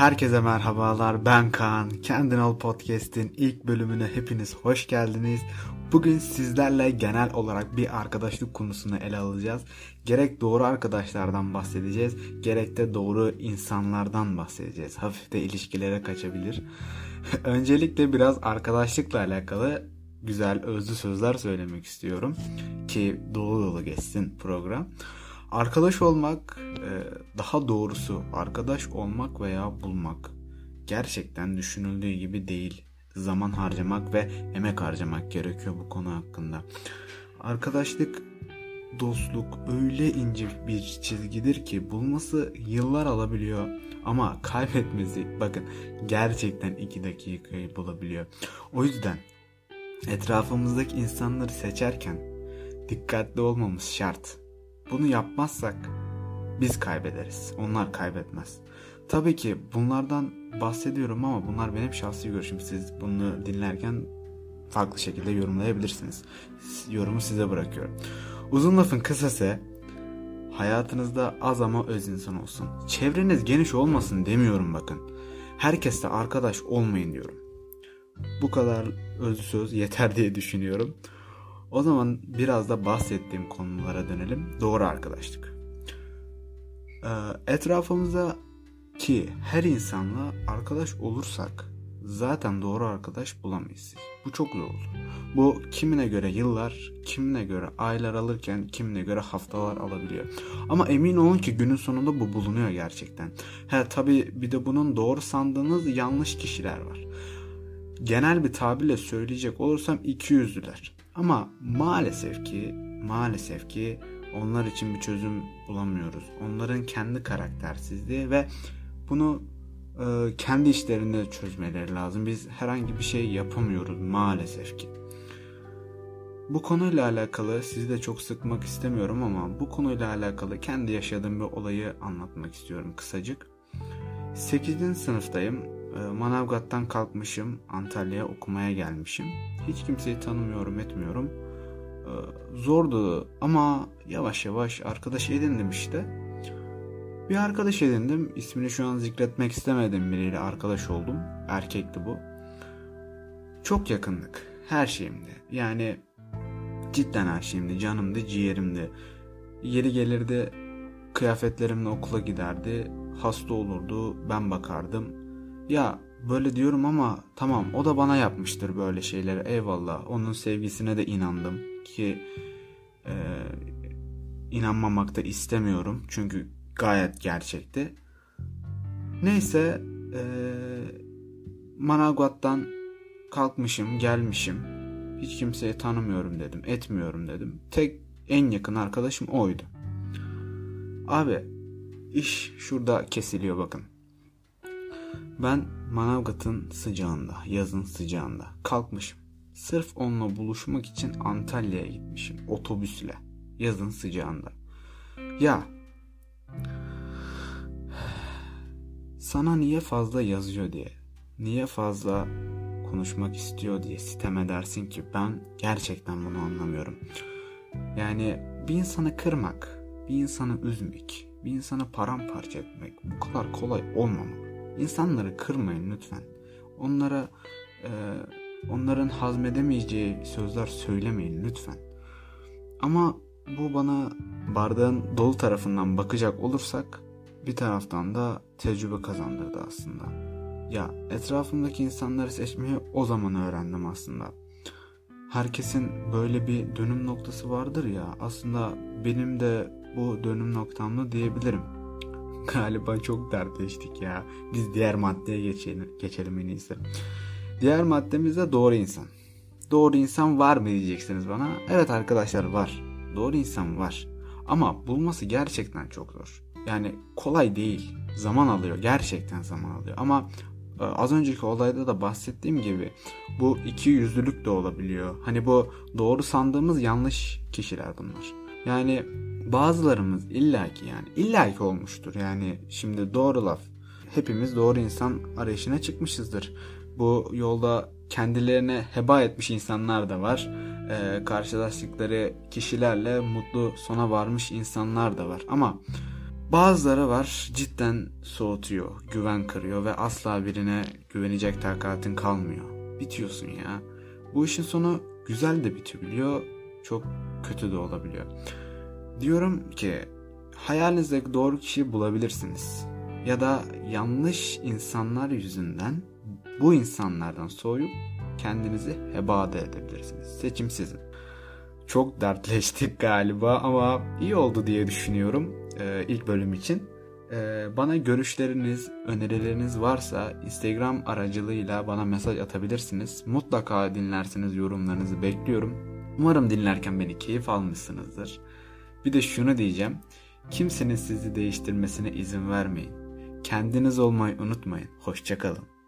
Herkese merhabalar. Ben Kaan. Kendin Ol Podcast'in ilk bölümüne hepiniz hoş geldiniz. Bugün sizlerle genel olarak bir arkadaşlık konusunu ele alacağız. Gerek doğru arkadaşlardan bahsedeceğiz, gerek de doğru insanlardan bahsedeceğiz. Hafif de ilişkilere kaçabilir. Öncelikle biraz arkadaşlıkla alakalı güzel özlü sözler söylemek istiyorum ki dolu dolu geçsin program. Arkadaş olmak, e, daha doğrusu arkadaş olmak veya bulmak gerçekten düşünüldüğü gibi değil. Zaman harcamak ve emek harcamak gerekiyor bu konu hakkında. Arkadaşlık, dostluk öyle ince bir çizgidir ki bulması yıllar alabiliyor ama kaybetmesi bakın gerçekten iki dakikayı bulabiliyor. O yüzden etrafımızdaki insanları seçerken dikkatli olmamız şart. Bunu yapmazsak biz kaybederiz. Onlar kaybetmez. Tabii ki bunlardan bahsediyorum ama bunlar benim şahsi görüşüm. Siz bunu dinlerken farklı şekilde yorumlayabilirsiniz. Yorumu size bırakıyorum. Uzun lafın kısası hayatınızda az ama öz insan olsun. Çevreniz geniş olmasın demiyorum bakın. Herkesle arkadaş olmayın diyorum. Bu kadar öz söz yeter diye düşünüyorum. O zaman biraz da bahsettiğim konulara dönelim. Doğru arkadaşlık. Ee, etrafımızda ki her insanla arkadaş olursak zaten doğru arkadaş bulamayız. Bu çok zor olur. Bu kimine göre yıllar, kimine göre aylar alırken kimine göre haftalar alabiliyor. Ama emin olun ki günün sonunda bu bulunuyor gerçekten. He tabi bir de bunun doğru sandığınız yanlış kişiler var. Genel bir tabirle söyleyecek olursam iki yüzlüler. Ama maalesef ki maalesef ki onlar için bir çözüm bulamıyoruz. Onların kendi karaktersizliği ve bunu e, kendi işlerinde çözmeleri lazım. Biz herhangi bir şey yapamıyoruz maalesef ki. Bu konuyla alakalı sizi de çok sıkmak istemiyorum ama bu konuyla alakalı kendi yaşadığım bir olayı anlatmak istiyorum kısacık. 8. sınıftayım. E, Manavgat'tan kalkmışım. Antalya'ya okumaya gelmişim. Hiç kimseyi tanımıyorum etmiyorum. E, zordu ama yavaş yavaş arkadaş edindim işte. Bir arkadaş edindim. İsmini şu an zikretmek istemedim biriyle arkadaş oldum. Erkekti bu. Çok yakındık. Her şeyimdi. Yani cidden her şeyimdi. Canımdı, ciğerimdi. Yeri gelirdi kıyafetlerimle okula giderdi. Hasta olurdu. Ben bakardım. Ya böyle diyorum ama tamam o da bana yapmıştır böyle şeyleri. Eyvallah. Onun sevgisine de inandım ki e, inanmamak da istemiyorum. Çünkü gayet gerçekti. Neyse e, Manavgat'tan kalkmışım gelmişim. Hiç kimseyi tanımıyorum dedim. Etmiyorum dedim. Tek en yakın arkadaşım oydu. Abi iş şurada kesiliyor bakın. Ben Manavgat'ın sıcağında, yazın sıcağında kalkmışım. Sırf onunla buluşmak için Antalya'ya gitmişim otobüsle. Yazın sıcağında. Ya sana niye fazla yazıyor diye, niye fazla konuşmak istiyor diye sitem edersin ki ben gerçekten bunu anlamıyorum. Yani bir insanı kırmak, bir insanı üzmek, bir insanı paramparça etmek bu kadar kolay olmamalı. İnsanları kırmayın lütfen. Onlara e, onların hazmedemeyeceği sözler söylemeyin lütfen. Ama bu bana bardağın dolu tarafından bakacak olursak bir taraftan da tecrübe kazandırdı aslında. Ya etrafımdaki insanları seçmeyi o zaman öğrendim aslında. Herkesin böyle bir dönüm noktası vardır ya aslında benim de bu dönüm noktamda diyebilirim. Galiba çok dertleştik ya. Biz diğer maddeye geçelim, geçelim en iyisi. Diğer maddemiz de doğru insan. Doğru insan var mı diyeceksiniz bana. Evet arkadaşlar var. Doğru insan var. Ama bulması gerçekten çok zor. Yani kolay değil. Zaman alıyor. Gerçekten zaman alıyor. Ama e, az önceki olayda da bahsettiğim gibi bu iki yüzlülük de olabiliyor. Hani bu doğru sandığımız yanlış kişiler bunlar. Yani bazılarımız illaki yani illaki olmuştur. Yani şimdi doğru laf. Hepimiz doğru insan arayışına çıkmışızdır. Bu yolda kendilerine heba etmiş insanlar da var. Ee, karşılaştıkları kişilerle mutlu sona varmış insanlar da var. Ama Bazıları var cidden soğutuyor, güven kırıyor ve asla birine güvenecek takatin kalmıyor. Bitiyorsun ya. Bu işin sonu güzel de bitebiliyor, çok kötü de olabiliyor. Diyorum ki hayalinizdeki doğru kişiyi bulabilirsiniz. Ya da yanlış insanlar yüzünden bu insanlardan soğuyup kendinizi heba da edebilirsiniz. Seçim sizin. Çok dertleştik galiba ama iyi oldu diye düşünüyorum e, ilk bölüm için. E, bana görüşleriniz, önerileriniz varsa Instagram aracılığıyla bana mesaj atabilirsiniz. Mutlaka dinlersiniz yorumlarınızı bekliyorum. Umarım dinlerken beni keyif almışsınızdır. Bir de şunu diyeceğim. Kimsenin sizi değiştirmesine izin vermeyin. Kendiniz olmayı unutmayın. Hoşçakalın.